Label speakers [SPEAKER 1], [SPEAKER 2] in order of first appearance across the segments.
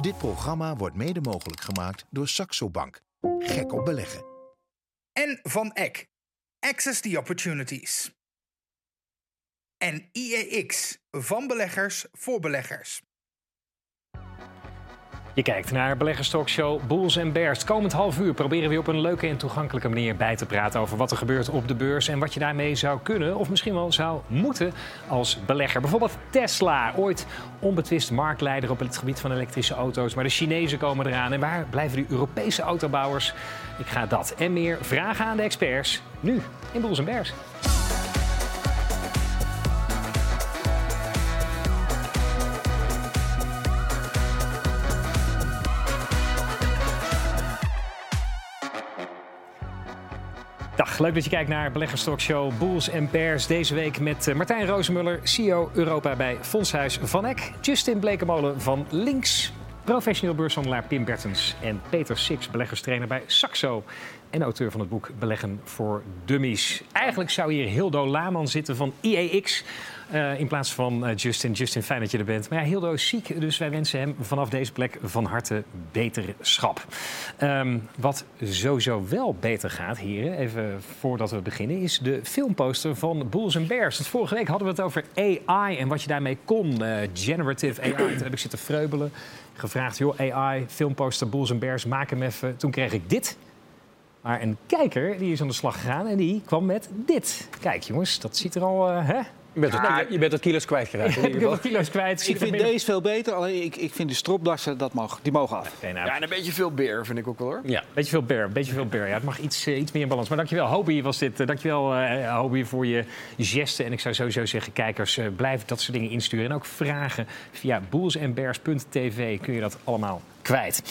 [SPEAKER 1] Dit programma wordt mede mogelijk gemaakt door Saxo Bank. Gek op beleggen.
[SPEAKER 2] En van Eck. Access the Opportunities. En IEX. Van beleggers voor beleggers.
[SPEAKER 3] Je kijkt naar beleggerstalkshow Bulls en Bears. Komend half uur proberen we op een leuke en toegankelijke manier bij te praten over wat er gebeurt op de beurs en wat je daarmee zou kunnen of misschien wel zou moeten als belegger. Bijvoorbeeld Tesla, ooit onbetwist marktleider op het gebied van elektrische auto's, maar de Chinezen komen eraan en waar blijven die Europese autobouwers? Ik ga dat en meer vragen aan de experts nu in Bulls en Bears. Dag, leuk dat je kijkt naar Beleggerstalkshow Bulls en Bears. Deze week met eh, Martijn Rozenmuller, CEO Europa bij Fondshuis Van Eck. Justin Blekemolen van Links. Professioneel beurshandelaar Pim Bertens. En Peter Six, beleggerstrainer bij Saxo. En auteur van het boek Beleggen voor Dummies. Eigenlijk zou hier Hildo Laman zitten van IEX. Uh, in plaats van uh, Justin. Justin, fijn dat je er bent. Maar ja, Hildo is ziek, dus wij wensen hem vanaf deze plek van harte beterschap. Um, wat sowieso wel beter gaat, heren, even voordat we beginnen, is de filmposter van Bulls and Bears. Want vorige week hadden we het over AI en wat je daarmee kon. Uh, generative AI. Toen heb ik zitten vreubelen. Gevraagd, joh, AI, filmposter Bulls and Bears, maak hem even. Toen kreeg ik dit. Maar een kijker die is aan de slag gegaan en die kwam met dit. Kijk jongens, dat ziet er al... hè?
[SPEAKER 4] Je bent,
[SPEAKER 3] Ah,
[SPEAKER 4] wat, je bent wat kilo's kwijtgeraakt. in
[SPEAKER 3] Ik wat kilo's kwijt.
[SPEAKER 5] Ik vind deze veel beter, alleen ik, ik vind de stropdassen, dat mag, die mogen af.
[SPEAKER 3] Nou,
[SPEAKER 6] Ja, en een beetje veel beer vind ik ook wel hoor.
[SPEAKER 4] Ja.
[SPEAKER 3] Beetje veel bear, beetje veel bear. Ja, het mag iets, eh, iets meer in balans. Maar dankjewel, Hobie was dit. Eh, dankjewel, eh Hobie, voor je gesten. En ik zou sowieso zeggen, kijkers, eh, blijf dat soort dingen insturen. En ook vragen via boelsandbears.tv kun je dat allemaal kwijt.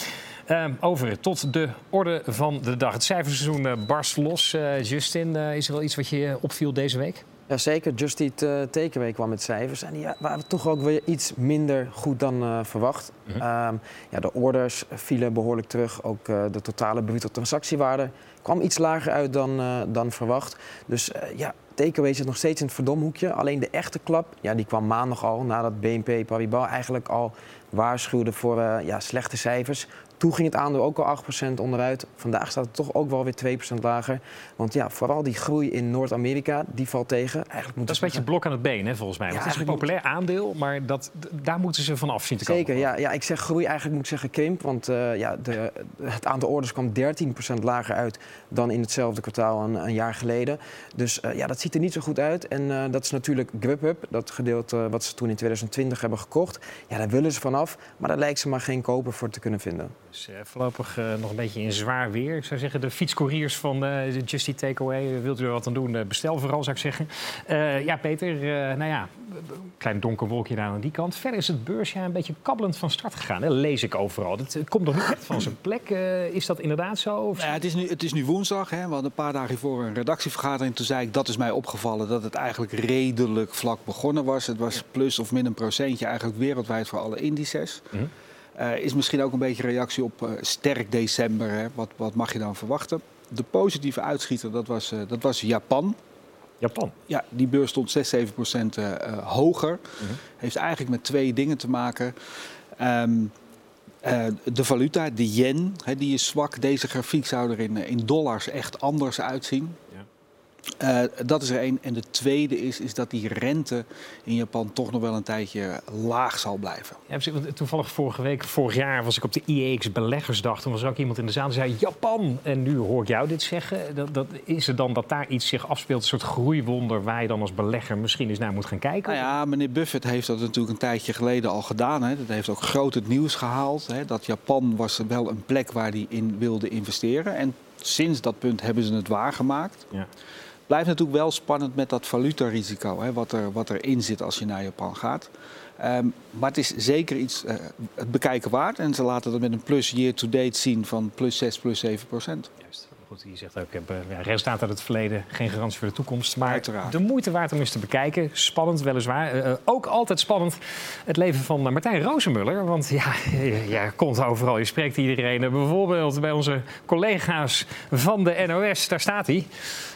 [SPEAKER 3] Ehm, over tot de orde van de dag. Het cijferseizoen eh, barst los. Eh, Justin, eh, is er wel iets wat je opviel deze week?
[SPEAKER 7] Jazeker, Just Eat uh, Takeaway kwam met cijfers. En die ja, waren toch ook weer iets minder goed dan uh, verwacht.
[SPEAKER 3] Mhm.
[SPEAKER 7] Ehm, ja, de orders vielen behoorlijk terug. Ook uh, de totale bruto transactiewaarde kwam iets lager uit dan, dan verwacht. Dus ja, Takeaway zit nog steeds in het verdomhoekje. Alleen de echte klap, ja, die kwam maandag al nadat BNP Paribas eigenlijk al waarschuwde voor ja, slechte cijfers. Toen ging het aandeel ook al 8% onderuit. Vandaag staat het toch ook wel weer 2% lager. Want ja, vooral die groei in Noord-Amerika, die valt tegen. Eigenlijk moet
[SPEAKER 3] dat is een beetje blok aan het been, hè, volgens mij.
[SPEAKER 7] Ja,
[SPEAKER 3] het is een populair aandeel, maar dat, daar moeten ze vanaf zien te komen.
[SPEAKER 7] Zeker, ja, ja. Ik zeg groei, eigenlijk moet ik zeggen krimp. Want uh, ja, de, het aantal orders kwam 13% lager uit dan in hetzelfde kwartaal een, een jaar geleden. Dus uh, ja, dat ziet er niet zo goed uit. En uh, dat is natuurlijk Grubhub, dat gedeelte wat ze toen in 2020 hebben gekocht. Ja, daar willen ze vanaf, maar daar lijkt ze maar geen koper voor te kunnen vinden.
[SPEAKER 3] Dus uh, voorlopig uh, nog een beetje in zwaar weer. Ik zou zeggen, de fietscouriers van uh, Just Eat Takeaway, wilt u er wat aan doen? bestel vooral, zou ik zeggen. ja, Peter, nou ja, klein donker wolkje daar aan die kant. Verder is het beursjaar een beetje kabbelend van start gegaan. Dat lees ik overal. Het komt nog niet echt van zijn plek. is dat inderdaad zo? Of...
[SPEAKER 5] Nou ja, het, is nu, het is nu woensdag. Hè. We hadden een paar dagen hiervoor een redactievergadering. Toen zei ik, dat is mij opgevallen, dat het eigenlijk redelijk vlak begonnen was. Het was plus of min een procentje eigenlijk wereldwijd voor alle indices. Mm -hmm. Uh, is misschien ook een beetje reactie op uh, sterk december. Hè? Wat, wat mag je dan verwachten? De positieve uitschieter, dat was, uh, dat was Japan.
[SPEAKER 3] Japan?
[SPEAKER 5] Ja, die beurs stond 6, 7 procent hoger. -hmm. Heeft eigenlijk met twee dingen te maken. Um, de valuta, de yen, die is zwak. Deze grafiek zou er in, in dollars echt anders uitzien. Uh, dat is er één. En de tweede is, is dat die rente in Japan toch nog wel een tijdje laag zal blijven.
[SPEAKER 3] Ja, toevallig vorige week, vorig jaar, was ik op de IEX Beleggersdag. Toen was er ook iemand in de zaal die zei Japan. En nu hoor ik jou dit zeggen. Dat, dat, is het dan dat daar iets zich afspeelt, een soort groeiwonder... waar je dan als belegger misschien eens naar moet gaan kijken?
[SPEAKER 5] Nou ja, meneer Buffett heeft dat natuurlijk een tijdje geleden al gedaan. Hè. Dat heeft ook groot het nieuws gehaald. Hè. Dat Japan was wel een plek waar hij in wilde investeren. En sinds dat punt hebben ze het waargemaakt. Ja. Blijft natuurlijk wel spannend met dat valutarisico, hè, wat, er, wat erin zit als je naar Japan gaat. Um, maar het is zeker iets uh, het bekijken waard. En ze laten dat met een plus year-to-date zien van plus 6, plus 7 procent.
[SPEAKER 3] Juist. Goed, je zegt ook, ik heb ja, resultaten uit het verleden, geen garantie voor de toekomst. Maar
[SPEAKER 5] Uiteraard.
[SPEAKER 3] de moeite waard om eens te bekijken. Spannend, weliswaar. Uh, ook altijd spannend het leven van Martijn Rozenmuller. Want ja, je, je komt overal, je spreekt iedereen. Bijvoorbeeld bij onze collega's van de NOS, daar staat hij.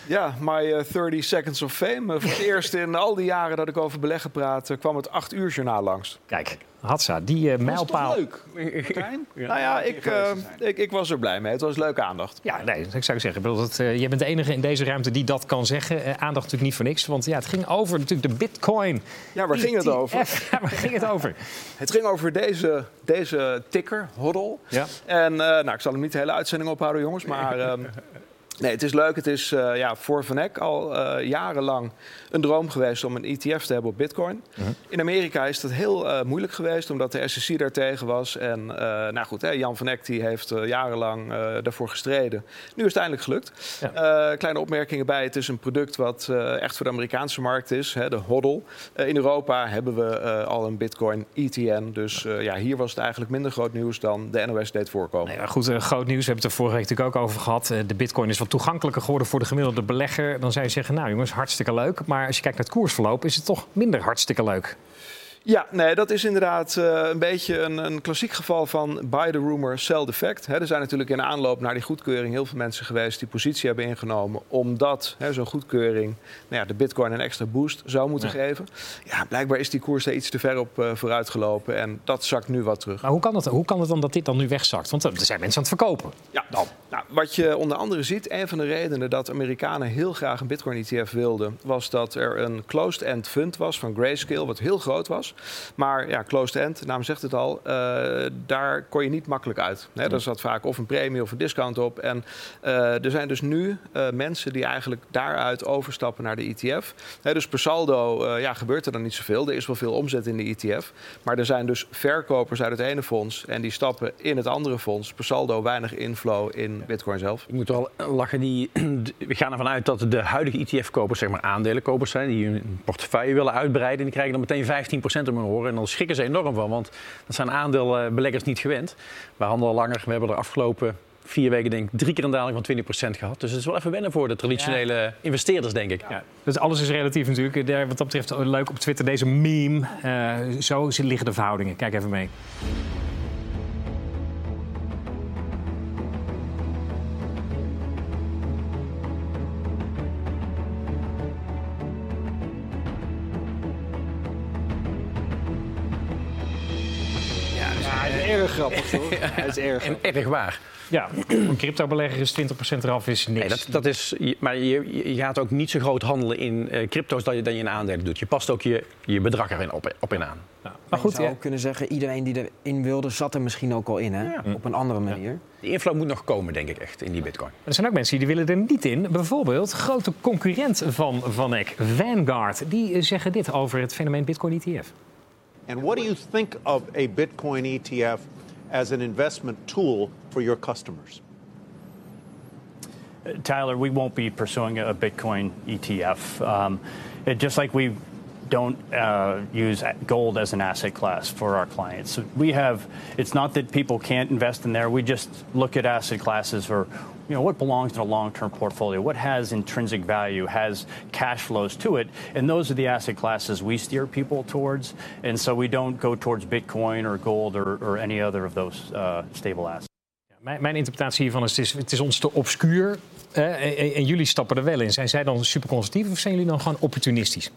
[SPEAKER 6] Ja, my 30 seconds of fame. voor het eerst in al die jaren dat ik over beleggen praat, kwam het 8 uur journaal langs.
[SPEAKER 3] Kijk, Hatsa, die uh, mijlpaal.
[SPEAKER 5] leuk, Martijn?
[SPEAKER 6] Nou ja, ik, uh, ik, ik, was er blij mee. Het was leuke aandacht.
[SPEAKER 3] Ja, nee, ik zou zeggen. Ik bedoel, dat, uh, jij bent de enige in deze ruimte die dat kan zeggen. aandacht natuurlijk niet voor niks. Want ja, het ging over natuurlijk de bitcoin.
[SPEAKER 6] Ja, waar ging het over?
[SPEAKER 3] Ja, waar ging het over?
[SPEAKER 6] het ging over deze, deze ticker, hodl. Ja. En nou, ik zal hem niet de hele uitzending ophouden, jongens. Maar ehm, Nee, het is leuk. Het is uh, ja, voor Van Eck al uh, jarenlang een droom geweest om een ETF te hebben op Bitcoin. Uh-huh. In Amerika is dat heel uh, moeilijk geweest, omdat de SEC daartegen was. En nou goed, hè, Jan Van Eck die heeft jarenlang daarvoor gestreden. Nu is het eindelijk gelukt. Ja. kleine opmerkingen bij. Het is een product wat echt voor de Amerikaanse markt is, hè, de HODL. in Europa hebben we al een Bitcoin ETN. Dus ja, hier was het eigenlijk minder groot nieuws dan de NOS deed voorkomen.
[SPEAKER 3] Nee, goed, groot nieuws. We hebben het er vorige week natuurlijk ook over gehad. de Bitcoin is toegankelijker geworden voor de gemiddelde belegger, dan zou je zeggen, nou jongens, hartstikke leuk. Maar als je kijkt naar het koersverloop, is het toch minder hartstikke leuk.
[SPEAKER 6] Ja, nee, dat is inderdaad uh, een beetje een, een, klassiek geval van buy the rumor, sell the fact. er zijn natuurlijk in aanloop naar die goedkeuring heel veel mensen geweest die positie hebben ingenomen. Omdat zo'n goedkeuring nou ja, de bitcoin een extra boost zou moeten geven. Ja, blijkbaar is die koers daar iets te ver op uh, vooruit gelopen. En dat zakt nu wat terug.
[SPEAKER 3] Maar hoe kan, het, hoe kan het dan dat dit dan nu wegzakt? Want er zijn mensen aan het verkopen.
[SPEAKER 6] Ja, dan. Nou, wat je onder andere ziet, een van de redenen dat Amerikanen heel graag een bitcoin ETF wilden, was dat er een closed-end fund was van Grayscale, wat heel groot was. Maar ja, closed end, de naam zegt het al, uh, daar kon je niet makkelijk uit. Hè, daar zat vaak of een premie of een discount op. En uh, er zijn dus nu uh, mensen die eigenlijk daaruit overstappen naar de ETF. Hè, dus per saldo ja, gebeurt er dan niet zoveel. Er is wel veel omzet in de ETF. Maar er zijn dus verkopers uit het ene fonds en die stappen in het andere fonds. Per saldo weinig inflow in Bitcoin zelf.
[SPEAKER 4] Ik moet wel lachen. Die, we gaan ervan uit dat de huidige ETF-kopers zeg maar aandelenkopers zijn. Die hun portefeuille willen uitbreiden. Die krijgen dan meteen 15% om hun horen. En dan schrikken ze enorm van, want dat zijn aandeelbeleggers niet gewend. We handelen langer. We hebben er afgelopen vier weken denk ik drie keer een daling van 20% gehad. Dus het is wel even wennen voor de traditionele investeerders, denk ik. Ja.
[SPEAKER 3] Dus alles is relatief natuurlijk. Wat dat betreft leuk op Twitter deze meme. Uh, zo liggen de verhoudingen. Kijk even mee.
[SPEAKER 5] Grappig, hoor.
[SPEAKER 4] Hij is erg En erg waar.
[SPEAKER 3] Ja, een crypto-belegger is 20% eraf, is niks.
[SPEAKER 4] Nee, dat, dat is, maar je, je gaat ook niet zo groot handelen in uh, crypto's dan je, dan je in aandelen doet. Je past ook je, je bedrag erin op, op in aan.
[SPEAKER 7] Ja. Maar goed, je zou ook kunnen zeggen, iedereen die erin wilde, zat er misschien ook al in, hè? op een andere manier. Ja.
[SPEAKER 4] Die inflow moet nog komen, denk ik echt, in die bitcoin.
[SPEAKER 3] Maar er zijn ook mensen die willen er niet in. Bijvoorbeeld grote concurrent van Van Eck, Vanguard. Die zeggen dit over het fenomeen bitcoin ETF.
[SPEAKER 8] And what do you think of a bitcoin ETF as an investment tool for your customers?
[SPEAKER 9] Tyler, we won't be pursuing a Bitcoin ETF. Um, it, just like we don't uh, use gold as an asset class for our clients. We have, it's not that people can't invest in there. We just look at asset classes for you know, what belongs in a long-term portfolio, what has intrinsic value, has cash flows to it, and those are the asset classes we steer people towards. And so we don't go towards Bitcoin or gold or, or any other of those uh, stable assets.
[SPEAKER 3] Mijn, mijn, interpretatie hiervan is het, is, het is ons te obscuur en, en, jullie stappen er wel in. Zijn zij dan super conservatief of zijn jullie dan gewoon opportunistisch?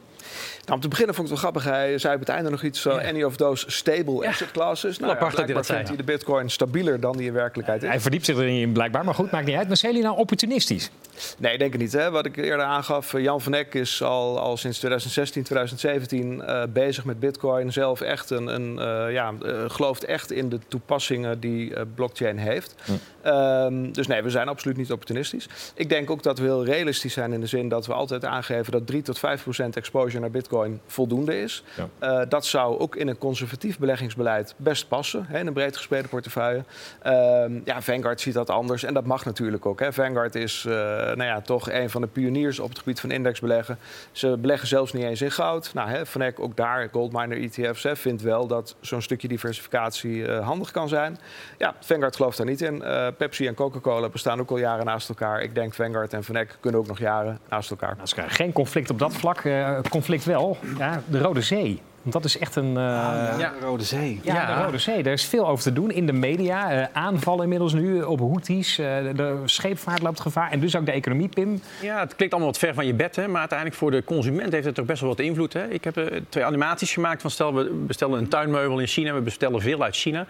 [SPEAKER 6] Nou, om te beginnen vond ik het wel grappig. Hij zei op het einde nog iets zo... Any of those stable asset classes. Nou, ja, blijkbaar vindt hij de bitcoin stabieler dan die in werkelijkheid is.
[SPEAKER 3] Hij verdiept zich erin blijkbaar, maar goed, maakt niet uit. Maar zijn jullie nou opportunistisch?
[SPEAKER 6] Nee, denk ik niet. Hè. Wat ik eerder aangaf, eh, Jan van Eck is al, al sinds 2016, 2017 uh, bezig met bitcoin. Zelf echt een, een uh, ja, uh, gelooft echt in de toepassingen die blockchain heeft. Hm. Um, dus nee, we zijn absoluut niet opportunistisch. Ik denk ook dat we heel realistisch zijn in de zin dat we altijd aangeven dat 3 tot 5 procent exposure naar bitcoin voldoende is. Ja. dat zou ook in een conservatief beleggingsbeleid best passen, hè, in een breed gespreide portefeuille. Um, ja, Vanguard ziet dat anders en dat mag natuurlijk ook. Hè. Vanguard is nou ja, toch een van de pioniers op het gebied van indexbeleggen. Ze beleggen zelfs niet eens in goud. Nou, hè, Van Eck, ook daar, Goldminer ETF's, hè, vindt wel dat zo'n stukje diversificatie uh, handig kan zijn. Ja, Vanguard gelooft daar niet in. Pepsi en Coca-Cola bestaan ook al jaren naast elkaar. Ik denk Vanguard en Van Eck kunnen ook nog jaren naast elkaar.
[SPEAKER 3] Geen conflict op dat vlak. Uh, conflict wel. Ja, de Rode Zee Want dat is echt een... Uh,
[SPEAKER 5] ja, de Rode Zee.
[SPEAKER 3] Ja, de Rode Zee. Daar is veel over te doen in de media. Uh, aanvallen inmiddels nu op Houthis. Uh, de scheepvaart loopt gevaar. En dus ook de economie, Pim.
[SPEAKER 4] Ja, het klinkt allemaal wat ver van je bed. Hè, maar uiteindelijk voor de consument heeft het toch best wel wat invloed. Hè. Ik heb twee animaties gemaakt van stel, we bestellen een tuinmeubel in China. We bestellen veel uit China.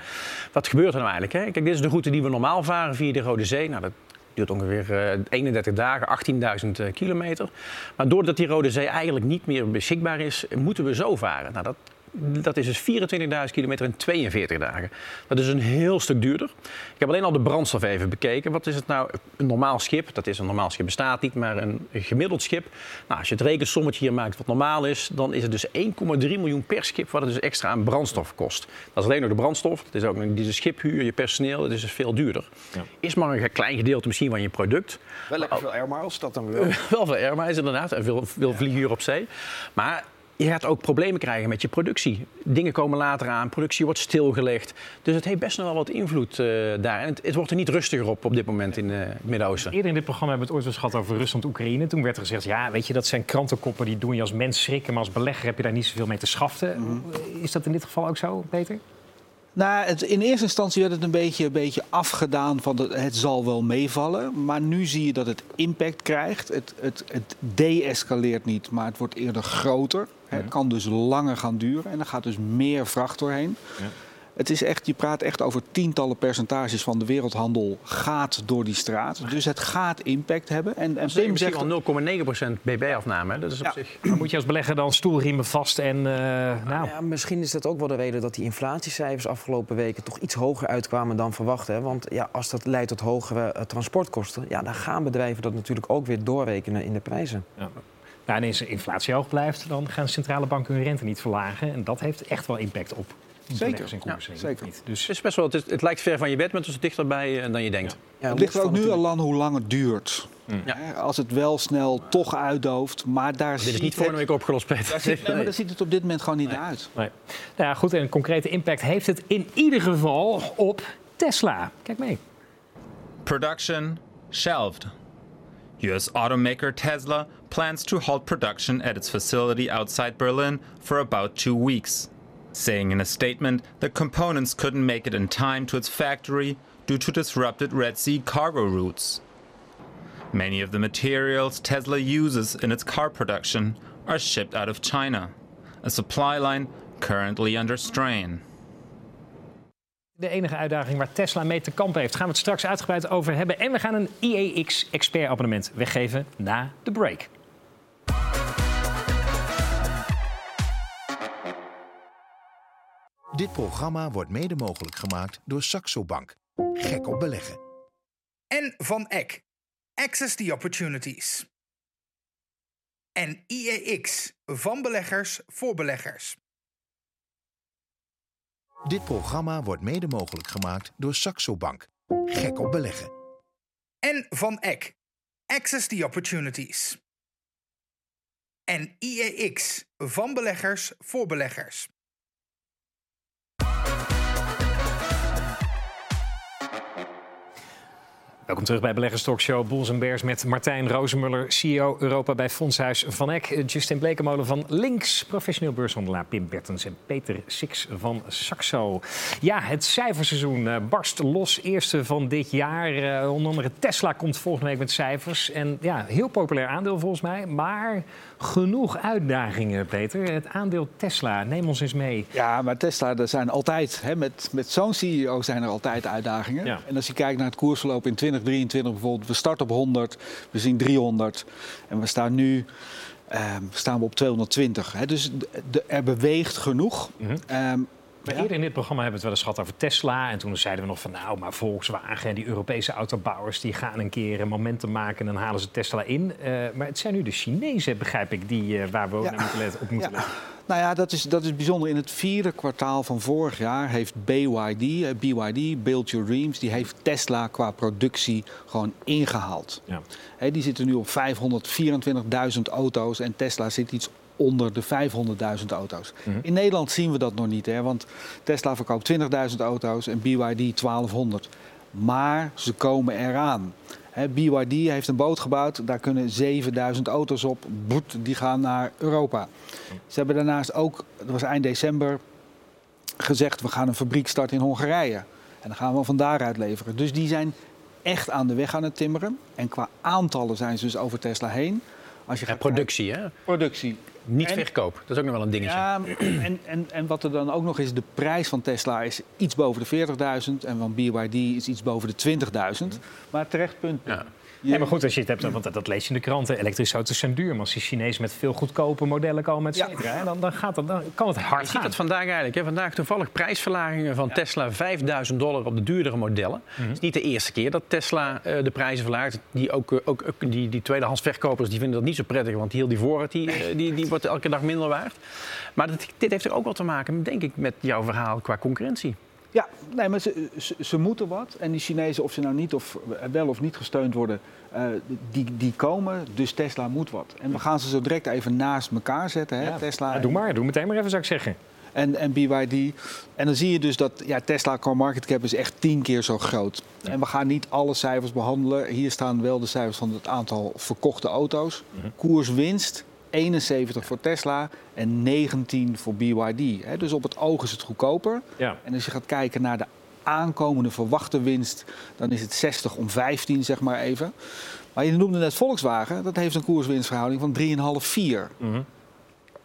[SPEAKER 4] Wat gebeurt er nou eigenlijk? Hè? Kijk, dit is de route die we normaal varen via de Rode Zee. Nou, dat duurt ongeveer 31 dagen, 18.000 kilometer. Maar doordat die Rode Zee eigenlijk niet meer beschikbaar is, moeten we zo varen. Nou, dat dat is dus 24.000 kilometer in 42 dagen. Dat is een heel stuk duurder. Ik heb alleen al de brandstof even bekeken. Wat is het nou? Een normaal schip, dat is een normaal schip bestaat niet, maar een gemiddeld schip. Nou, als je het rekensommetje hier maakt wat normaal is, dan is het dus 1,3 miljoen per schip wat het dus extra aan brandstof kost. Dat is alleen nog de brandstof. Dat is ook nog de schiphuur, je personeel. Dat is dus veel duurder. Ja. Is maar een klein gedeelte misschien van je product.
[SPEAKER 6] Wel lekker veel air miles, dat dan wel.
[SPEAKER 4] wel veel air miles inderdaad. En veel, veel vlieguur op zee. Maar je gaat ook problemen krijgen met je productie. Dingen komen later aan, productie wordt stilgelegd. Dus het heeft best nog wel wat invloed uh, daar. En het, het, wordt er niet rustiger op op dit moment in uh, het Midden-Oosten.
[SPEAKER 3] Eerder in dit programma hebben we het ooit eens gehad over Rusland-Oekraïne. Toen werd er gezegd, ja, weet je, dat zijn krantenkoppen die doen je als mens schrikken. Maar als belegger heb je daar niet zoveel mee te schaften. Mm -hmm. Is dat in dit geval ook zo, Peter?
[SPEAKER 5] Nou, het, in eerste instantie werd het een beetje, een beetje afgedaan van de, het zal wel meevallen. Maar nu zie je dat het impact krijgt. Het, het, het de-escaleert niet, maar het wordt eerder groter. Het kan dus langer gaan duren en er gaat dus meer vracht doorheen. Ja. Het is echt, je praat echt over tientallen percentages van de wereldhandel gaat door die straat. Dus het gaat impact hebben.
[SPEAKER 4] En, en Pim zegt al 0,9% bb-afname. Dat is op ja. zich.
[SPEAKER 3] Dan moet je als belegger dan stoelriemen vast en. Uh, nou.
[SPEAKER 7] Ja, misschien is dat ook wel de reden dat die inflatiecijfers afgelopen weken toch iets hoger uitkwamen dan verwacht. Hè? Want ja, als dat leidt tot hogere uh, transportkosten, ja, dan gaan bedrijven dat natuurlijk ook weer doorrekenen in de prijzen. Ja.
[SPEAKER 3] Nou, en als de inflatie hoog blijft, dan gaan centrale banken hun rente niet verlagen. En dat heeft echt wel impact op
[SPEAKER 5] Zeker. Ja, zeker.
[SPEAKER 4] Niet. Dus... Het, is best wel, het, is, het, lijkt ver van je bed, maar het is dichterbij dan je denkt.
[SPEAKER 5] Ja. het ligt er ook nu al aan hoe lang het duurt. Mm. Ja. Als het wel snel toch uitdooft, maar daar
[SPEAKER 4] Dit is niet vorige week opgelost, Peter.
[SPEAKER 5] Daar ziet, nee, maar daar ziet het op dit moment gewoon niet
[SPEAKER 3] nee.
[SPEAKER 5] uit.
[SPEAKER 3] Nee. Nou ja, goed, en een concrete impact heeft het in ieder geval op Tesla. Kijk mee.
[SPEAKER 10] Production shelved. US automaker Tesla plans to halt production at its facility outside Berlin for about two weeks. Saying in a statement that components couldn't make it in time to its factory due to disrupted Red Sea cargo routes. Many of the materials Tesla uses in its car production are shipped out of China, a supply line currently under strain.
[SPEAKER 3] De enige uitdaging waar Tesla mee te kampen heeft, gaan we het straks uitgebreid over hebben. En we gaan een IEX expert abonnement weggeven na de break.
[SPEAKER 1] Dit programma wordt mede mogelijk gemaakt door Saxo Bank. Gek op beleggen.
[SPEAKER 2] En van Eck. Access the Opportunities. En IEX. Van beleggers voor beleggers.
[SPEAKER 1] Dit programma wordt mede mogelijk gemaakt door Saxo Bank. Gek op beleggen.
[SPEAKER 2] En van Eck. Access the Opportunities. En IEX. Van beleggers voor beleggers. Thank you.
[SPEAKER 3] Welkom terug bij Beleggers Talkshow Bulls Bears met Martijn Rozenmuller, CEO Europa bij Fondshuis Van Eck. Justin Blekemolen van Links, professioneel beurshandelaar Pim Bertens en Peter Six van Saxo. Ja, het cijferseizoen uh, barst los, eerste van dit jaar. Uh, onder andere Tesla komt volgende week met cijfers. En ja, heel populair aandeel volgens mij, maar genoeg uitdagingen, Peter. Het aandeel Tesla, neem ons eens mee.
[SPEAKER 5] Ja, maar Tesla, er zijn altijd, hè, met, met zo'n CEO zijn er altijd uitdagingen. Ja. En als je kijkt naar het koersverloop in 2023 bijvoorbeeld, we starten op 100, we zien 300 en we staan nu... Um, staan we op 220. Hè? Dus de, er beweegt genoeg. Mm -hmm. um,
[SPEAKER 3] maar eerder in dit programma hebben we het wel eens gehad over Tesla. En toen zeiden we nog van nou, maar Volkswagen en die Europese autobouwers... die gaan een keer een momentum maken en dan halen ze Tesla in. Uh, maar het zijn nu de Chinezen, begrijp ik, die, uh, waar we ja. naar moeten letten, op moeten ja. letten.
[SPEAKER 5] Nou ja, dat is, dat is bijzonder. In het vierde kwartaal van vorig jaar heeft BYD, uh, BYD, Build Your Dreams... die heeft Tesla qua productie gewoon ingehaald. Ja. He, die zitten nu op 524.000 auto's en Tesla zit iets onder de 500.000 auto's. Mm -hmm. In Nederland zien we dat nog niet, hè, want Tesla verkoopt 20.000 auto's en BYD 1200. Maar ze komen eraan. BYD heeft een boot gebouwd, daar kunnen 7000 auto's op. Boet, die gaan naar Europa. Ze hebben daarnaast ook, dat was eind december, gezegd... we gaan een fabriek starten in Hongarije. En dan gaan we van daaruit leveren. Dus die zijn echt aan de weg aan het timmeren. En qua aantallen zijn ze dus over Tesla heen. Als je gaat
[SPEAKER 4] productie, hè?
[SPEAKER 5] productie.
[SPEAKER 4] Niet
[SPEAKER 5] En-
[SPEAKER 4] verkoop. Dat is ook nog wel een dingetje.
[SPEAKER 5] Ja, en, en, en wat er dan ook nog is, de prijs van Tesla is iets boven de 40.000 en van BYD is iets boven de 20.000. Maar terecht punt.
[SPEAKER 4] Ja.
[SPEAKER 5] Je-
[SPEAKER 3] Ja, maar goed, als je het hebt, want dat, dat lees je in de kranten. Elektrische auto's zijn duur. Maar als die Chinezen met veel goedkope modellen komen, et cetera, dan, dan, gaat dat, dan kan het
[SPEAKER 4] Je
[SPEAKER 3] hard
[SPEAKER 4] ziet
[SPEAKER 3] gaan.
[SPEAKER 4] dat vandaag eigenlijk. Hè? Vandaag toevallig prijsverlagingen van Tesla 5000 dollar op de duurdere modellen. Het is niet de eerste keer dat Tesla eh, de prijzen verlaagt. Die, ook, eh, ook, ook die, die tweedehands verkopers die vinden dat niet zo prettig. Want die heel die voorraad die, eh, die, die wordt elke dag minder waard. Maar dit, dit heeft er ook wel te maken, denk ik, met jouw verhaal qua concurrentie.
[SPEAKER 5] Ja, nee, maar ze, ze, ze moeten wat. En die Chinezen, of ze nou niet of wel of niet gesteund worden, eh, die, die komen. Dus Tesla moet wat. En we gaan ze zo direct even naast elkaar zetten. Hè?
[SPEAKER 3] Ja.
[SPEAKER 5] Tesla
[SPEAKER 3] Ja, doe maar, doe meteen maar even, zou ik zeggen.
[SPEAKER 5] en, en BYD. En dan zie je dus dat ja, Tesla core market cap is echt tien keer zo groot. En we gaan niet alle cijfers behandelen. Hier staan wel de cijfers van het aantal verkochte auto's. Koers winst 71 voor Tesla en 19 voor BYD. Hè, dus op het oog is het goedkoper.
[SPEAKER 3] Ja.
[SPEAKER 5] En als je gaat kijken naar de aankomende verwachte winst, dan is het 60 om 15, zeg maar even. Maar je noemde net Volkswagen, dat heeft een koerswinstverhouding van 3,5, 4.
[SPEAKER 3] Mhm.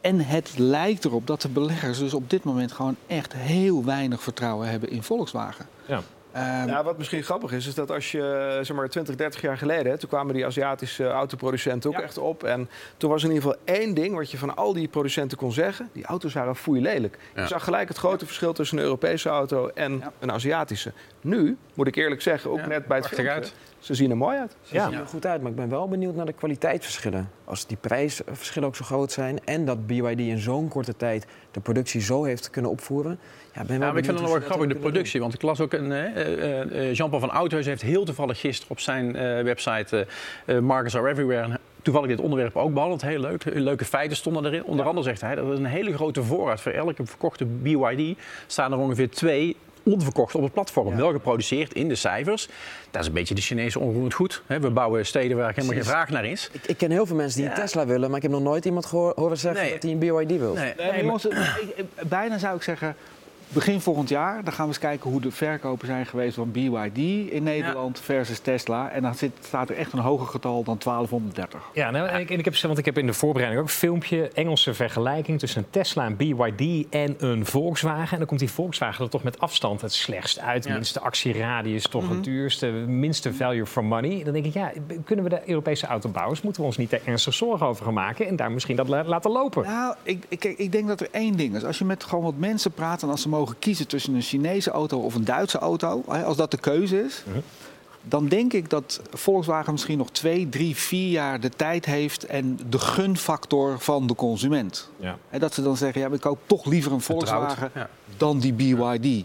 [SPEAKER 5] En het lijkt erop dat de beleggers dus op dit moment gewoon echt heel weinig vertrouwen hebben in Volkswagen.
[SPEAKER 3] Ja.
[SPEAKER 5] Ehm,
[SPEAKER 6] Ja, wat misschien grappig is, is dat als je zeg maar 20, 30 jaar geleden, hè, toen kwamen die Aziatische autoproducenten ook
[SPEAKER 5] Ja.
[SPEAKER 6] echt op. En toen was er in ieder geval één ding wat je van al die producenten kon zeggen: die auto's waren foei lelijk.
[SPEAKER 4] Ja.
[SPEAKER 6] Je zag gelijk het grote verschil tussen een Europese auto en
[SPEAKER 5] Ja.
[SPEAKER 6] een Aziatische. Nu, moet ik eerlijk zeggen, ook
[SPEAKER 4] Ja,
[SPEAKER 6] net bij het
[SPEAKER 4] prachtig
[SPEAKER 6] filmpje,
[SPEAKER 4] uit.
[SPEAKER 6] ze zien er mooi uit.
[SPEAKER 7] Ze
[SPEAKER 3] Ja.
[SPEAKER 7] zien er goed uit, maar ik ben wel benieuwd naar de kwaliteitsverschillen. Als die prijsverschillen ook zo groot zijn en dat BYD in zo'n korte tijd de productie zo heeft kunnen opvoeren. Ja, ben wel
[SPEAKER 4] Ja, maar ik vind het wel grappig, de productie. Want ik las ook een. Eh, eh, eh, Jean-Paul van Oudhuis heeft heel toevallig gisteren op zijn eh, website. Markets Are Everywhere. Toevallig dit onderwerp ook behandeld. Heel leuk. Leuke feiten stonden erin. Onder andere zegt hij dat er een hele grote voorraad. Voor elke verkochte BYD staan er ongeveer twee onverkocht op het platform.
[SPEAKER 7] Ja.
[SPEAKER 4] Wel geproduceerd in de cijfers. Dat is een beetje de Chinese onroerend goed. hè. We bouwen steden waar helemaal geen vraag naar is.
[SPEAKER 7] Ik, ik ken heel veel mensen die
[SPEAKER 4] Ja.
[SPEAKER 7] een Tesla willen, maar ik heb nog nooit iemand gehoor- horen zeggen
[SPEAKER 4] Nee.
[SPEAKER 7] dat hij een BYD wil.
[SPEAKER 4] Nee.
[SPEAKER 5] Nee, maar jongens, ik- ik- bijna zou ik zeggen, begin volgend jaar, dan gaan we eens kijken hoe de verkopen zijn geweest van BYD in Nederland versus Tesla. En dan zit, staat er echt een hoger getal dan 1230.
[SPEAKER 3] Ja, nou, en ik, en ik heb, want ik heb in de voorbereiding ook een filmpje, Engelse vergelijking tussen een Tesla, een BYD en een Volkswagen. En dan komt die Volkswagen er toch met afstand het slechtst uit.
[SPEAKER 4] Ja.
[SPEAKER 3] Minste actieradius, toch het duurste, minste value for money. Dan denk ik, ja, kunnen we de Europese autobouwers, moeten we ons niet daar ernstig zorgen over gaan maken en daar misschien dat la- laten lopen?
[SPEAKER 5] Nou, ik, ik, ik denk dat er één ding is. Als je met gewoon wat mensen praat en als ze mogen kiezen tussen een Chinese auto of een Duitse auto, hè, als dat de keuze is, dan denk ik dat Volkswagen misschien nog twee, drie, vier jaar de tijd heeft en de gunfactor van de consument.
[SPEAKER 3] Ja.
[SPEAKER 5] En dat ze dan zeggen, ja, ik koop toch liever een Volkswagen
[SPEAKER 4] ja.
[SPEAKER 5] dan die BYD.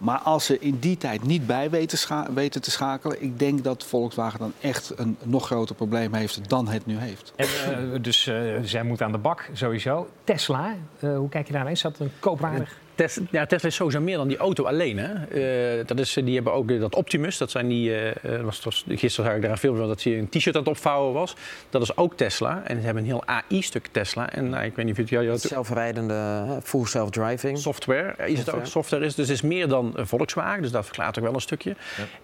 [SPEAKER 5] Maar als ze in die tijd niet bij weten, scha- weten te schakelen, ik denk dat Volkswagen dan echt een nog groter probleem heeft dan het nu heeft.
[SPEAKER 3] En, eh, dus eh, zij moet aan de bak, sowieso. Tesla, eh, hoe kijk je daarnaar? Is dat een koopwaardig?
[SPEAKER 4] Tes- ja, Tesla is sowieso meer dan die auto alleen. Hè. Eh, dat is, die hebben ook dat Optimus. Dat zijn die. eh, eh, was, was, gisteren zag ik daar een filmpje van dat hij een t-shirt aan het opvouwen was. Dat is ook Tesla. En ze hebben een heel AI-stuk Tesla. En nou, ik weet niet of het jou.
[SPEAKER 7] Zelfrijdende, hè, full self-driving.
[SPEAKER 4] Software is het ook.
[SPEAKER 7] Software.
[SPEAKER 4] Is, dus het is meer dan een Volkswagen. Dus dat verklaart ook wel een stukje.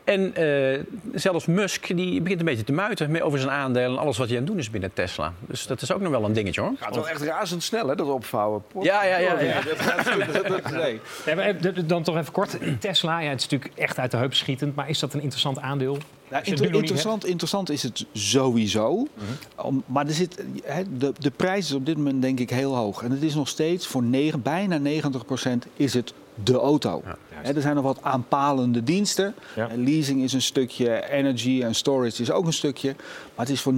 [SPEAKER 4] En eh, zelfs Musk die begint een beetje te muiten mee over zijn aandelen en alles wat hij aan het doen is binnen Tesla. Dus dat is ook nog wel een dingetje hoor.
[SPEAKER 6] Gaat wel echt razendsnel, hè, dat opvouwen.
[SPEAKER 4] Ja, ja, ja. ja.
[SPEAKER 6] Dat gaat- dat- dat- nee.
[SPEAKER 3] Dan toch even kort. Tesla, ja, het is natuurlijk echt uit de heup schietend. Maar is dat een interessant aandeel?
[SPEAKER 5] Nou, inter- interessant, interessant is het sowieso. Om- maar er zit, de, de prijs is op dit moment denk ik heel hoog. En het is nog steeds voor negen, bijna 90% is het de auto. Er zijn nog wat aanpalende diensten.
[SPEAKER 3] Ja.
[SPEAKER 5] Leasing is een stukje, energy en storage is ook een stukje. Maar het is voor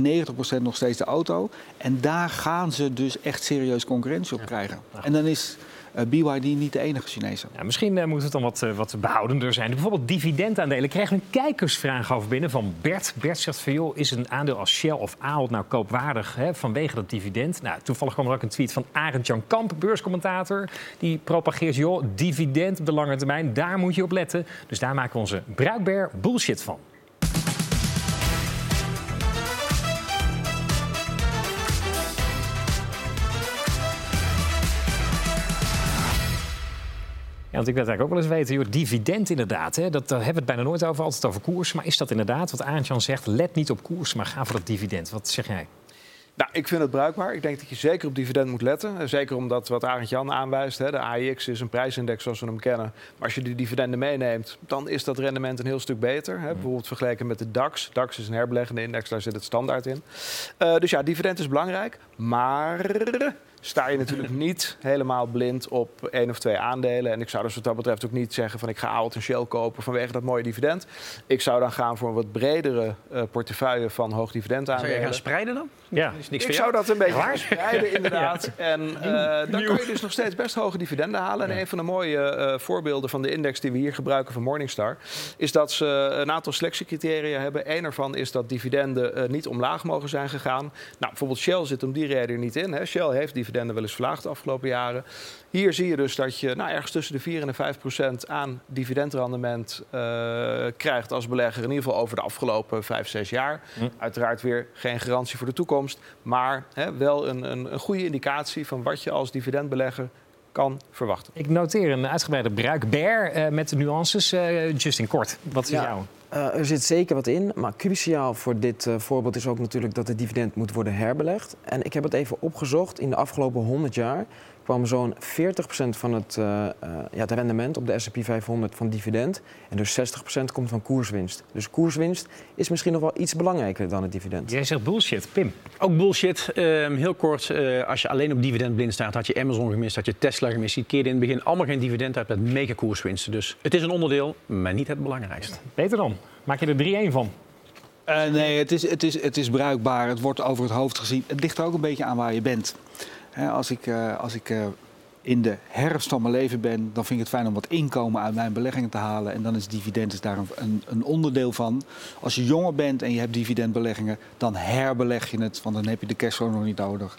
[SPEAKER 5] 90% nog steeds de auto. En daar gaan ze dus echt serieus concurrentie op krijgen. En dan is BYD niet de enige Chinese.
[SPEAKER 3] Ja, misschien eh, moet het dan wat, eh, wat behoudender zijn. Bijvoorbeeld dividendaandelen. Krijgen we een kijkersvraag over binnen van Bert. Bert zegt van, is een aandeel als Shell of Ahold nou koopwaardig hè, vanwege dat dividend? Nou, toevallig kwam er ook een tweet van Arend Jan Kamp, beurscommentator. Die propageert, joh, dividend op de lange termijn, daar moet je op letten. Dus daar maken we onze bruikbaar bullshit van. Want ik wil eigenlijk ook wel eens weten, joh, dividend inderdaad. Hè, dat, daar hebben we het bijna nooit over, altijd over koers. Maar is dat inderdaad wat Aantjan zegt? Let niet op koers, maar ga voor dat dividend. Wat zeg jij?
[SPEAKER 6] Nou, ik vind het bruikbaar. Ik denk dat je zeker op dividend moet letten. Eh, Zeker omdat wat Arend Jan aanwijst, hè, de AIX is een prijsindex zoals we hem kennen. Maar als je die dividenden meeneemt, dan is dat rendement een heel stuk beter. Hè. Bijvoorbeeld vergeleken met de DAX. DAX is een herbeleggende index, daar zit het standaard in. Eh, dus ja, dividend is belangrijk. Maar sta je natuurlijk niet helemaal blind op één of twee aandelen. En ik zou dus wat dat betreft ook niet zeggen van ik ga Aalt en Shell kopen vanwege dat mooie dividend. Ik zou dan gaan voor een wat bredere eh, portefeuille van hoog dividend
[SPEAKER 4] Zou je
[SPEAKER 6] aandelen.
[SPEAKER 4] gaan spreiden dan?
[SPEAKER 3] Ja.
[SPEAKER 4] Is niks
[SPEAKER 6] Ik zou dat een beetje spreiden, inderdaad. En eh, dan kan je dus nog steeds best hoge dividenden halen. En een van de mooie eh, voorbeelden van de index die we hier gebruiken van Morningstar... is dat ze een aantal selectiecriteria hebben. Eén ervan is dat dividenden niet omlaag mogen zijn gegaan. Nou, bijvoorbeeld Shell zit om die reden er niet in. Hè. Shell heeft dividenden wel eens verlaagd de afgelopen jaren. Hier zie je dus dat je nou, ergens tussen de 4 en de 5 procent aan dividendrendement eh, krijgt als belegger. In ieder geval over de afgelopen 5, 6 jaar. Uiteraard weer geen garantie voor de toekomst. Maar hè, wel een, een, een goede indicatie van wat je als dividendbelegger kan verwachten.
[SPEAKER 3] Ik noteer een uitgebreide bruikbaar eh met de nuances. Eh Justin, kort, wat is
[SPEAKER 7] Ja.
[SPEAKER 3] jou?
[SPEAKER 7] Eh, er zit zeker wat in, maar cruciaal voor dit eh, voorbeeld is ook natuurlijk dat het dividend moet worden herbelegd. En ik heb het even opgezocht. In de afgelopen 100 jaar kwam zo'n 40% van het, eh, eh, ja, het rendement op de S&P 500 van dividend. En dus 60% komt van koerswinst. Dus koerswinst is misschien nog wel iets belangrijker dan het dividend.
[SPEAKER 3] Jij zegt bullshit, Pim.
[SPEAKER 4] Ook bullshit. Ehm, heel kort, eh, als je alleen op dividend blind staat, had je Amazon gemist, had je Tesla gemist. Die keerde in het begin allemaal geen dividend uit met mega koerswinsten. Dus het is een onderdeel, maar niet het belangrijkste.
[SPEAKER 3] Beter dan. Maak je er 3-1 van.
[SPEAKER 5] Eh, nee, het is, het, is, het is bruikbaar. Het wordt over het hoofd gezien. Het ligt er ook een beetje aan waar je bent. Als ik, eh, als ik eh, in de herfst van mijn leven ben, dan vind ik het fijn om wat inkomen uit mijn beleggingen te halen. En dan is dividend is daar een, een onderdeel van. Als je jonger bent en je hebt dividendbeleggingen, dan herbeleg je het. Want dan heb je de cashflow nog niet nodig.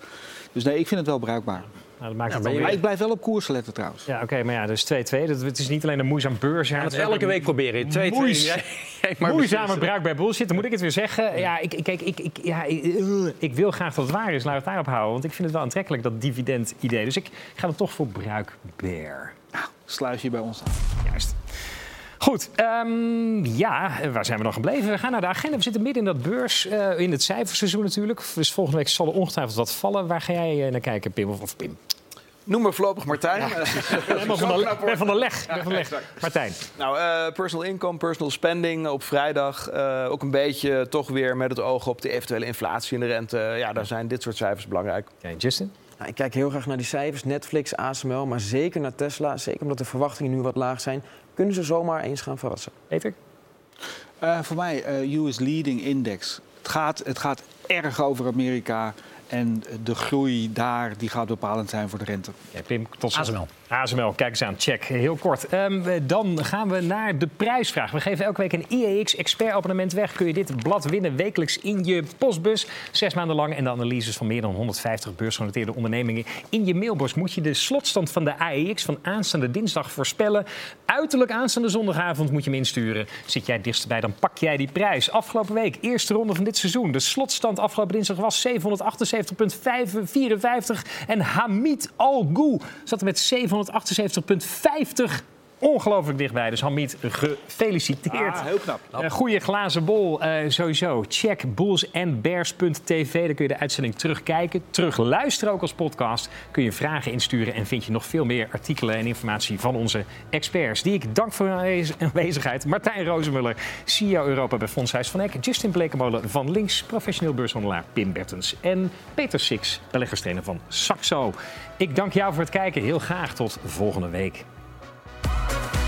[SPEAKER 5] Dus nee, ik vind het wel bruikbaar.
[SPEAKER 3] Nou, dat maakt het
[SPEAKER 4] je-
[SPEAKER 5] Maar
[SPEAKER 3] weer...
[SPEAKER 5] ik blijf wel op koers letten trouwens.
[SPEAKER 3] Ja, oké, maar ja, dus 2-2. Dat- Het is niet alleen een moeizaam beursjaar.
[SPEAKER 4] Dat
[SPEAKER 3] het is ook
[SPEAKER 4] elke week proberen. Twee, twee.
[SPEAKER 3] moeis-
[SPEAKER 4] Jij- jij mag
[SPEAKER 3] Moeizame
[SPEAKER 4] beslissen.
[SPEAKER 3] bruikbaar bullshit, dan moet ik het weer zeggen. Ja, ik, ik- kijk, ik, ik, ja, ik, eh, ik wil graag dat het waar is, laat het daarop houden. Want ik vind het wel aantrekkelijk, dat dividend-idee. Dus ik ga er toch voor bruikbaar.
[SPEAKER 5] Sluis je bij ons aan.
[SPEAKER 3] Juist. Goed, ehm, ja, waar zijn we dan gebleven? We gaan naar de agenda. We zitten midden in dat beurs, eh, in het cijferseizoen natuurlijk. Dus volgende week zal er ongetwijfeld wat vallen. Waar ga jij eh, naar kijken, Pim? Of, of Pim?
[SPEAKER 6] Noem me voorlopig Martijn.
[SPEAKER 3] Ben van de, ben van de leg. Ben van de leg. Martijn.
[SPEAKER 6] Nou, eh, personal income, personal spending op vrijdag. ook een beetje toch weer met het oog op de eventuele inflatie en de rente. Ja, daar zijn dit soort cijfers belangrijk.
[SPEAKER 3] Oké, Justin?
[SPEAKER 7] Nou, ik kijk heel graag naar die cijfers, Netflix, ASML, maar zeker naar Tesla. Zeker omdat de verwachtingen nu wat laag zijn, kunnen ze zomaar eens gaan verrassen.
[SPEAKER 3] Peter?
[SPEAKER 5] Eh, voor mij eh, US Leading Index. Het gaat, het gaat erg over Amerika. En de groei daar die gaat bepalend zijn voor de rente.
[SPEAKER 3] Ja, Pim, tot slot.
[SPEAKER 4] ASML.
[SPEAKER 3] ASML, kijk eens aan, check. Heel kort. Ehm, dan gaan we naar de prijsvraag. We geven elke week een IEX expert abonnement weg. Kun je dit blad winnen wekelijks in je postbus. Zes maanden lang. En de analyses van meer dan 150 beursgenoteerde ondernemingen in je mailbox. Moet je de slotstand van de AEX van aanstaande dinsdag voorspellen. Uiterlijk aanstaande zondagavond moet je hem insturen. Zit jij dichtstbij, dan pak jij die prijs. Afgelopen week, eerste ronde van dit seizoen. De slotstand afgelopen dinsdag was 778,54. En Hamid Al-Gou zat er met 778,50. Ongelooflijk dichtbij. Dus Hamid, gefeliciteerd.
[SPEAKER 5] Ah, heel knap.
[SPEAKER 3] Een goede glazen bol, eh, sowieso. Check bullsandbears.tv. Daar kun je de uitzending terugkijken. Terugluisteren ook als podcast. Kun je vragen insturen en vind je nog veel meer artikelen en informatie van onze experts. Die ik dank voor hun aanwez- aanwezigheid. Martijn Rozenmuller, CEO Europa bij Fondshuis van Eck. Justin Blekemolen van Links, professioneel beurshandelaar Pim Bertens. En Peter Six, beleggerstrainer van Saxo. Ik dank jou voor het kijken. Heel graag tot volgende week. Thank you.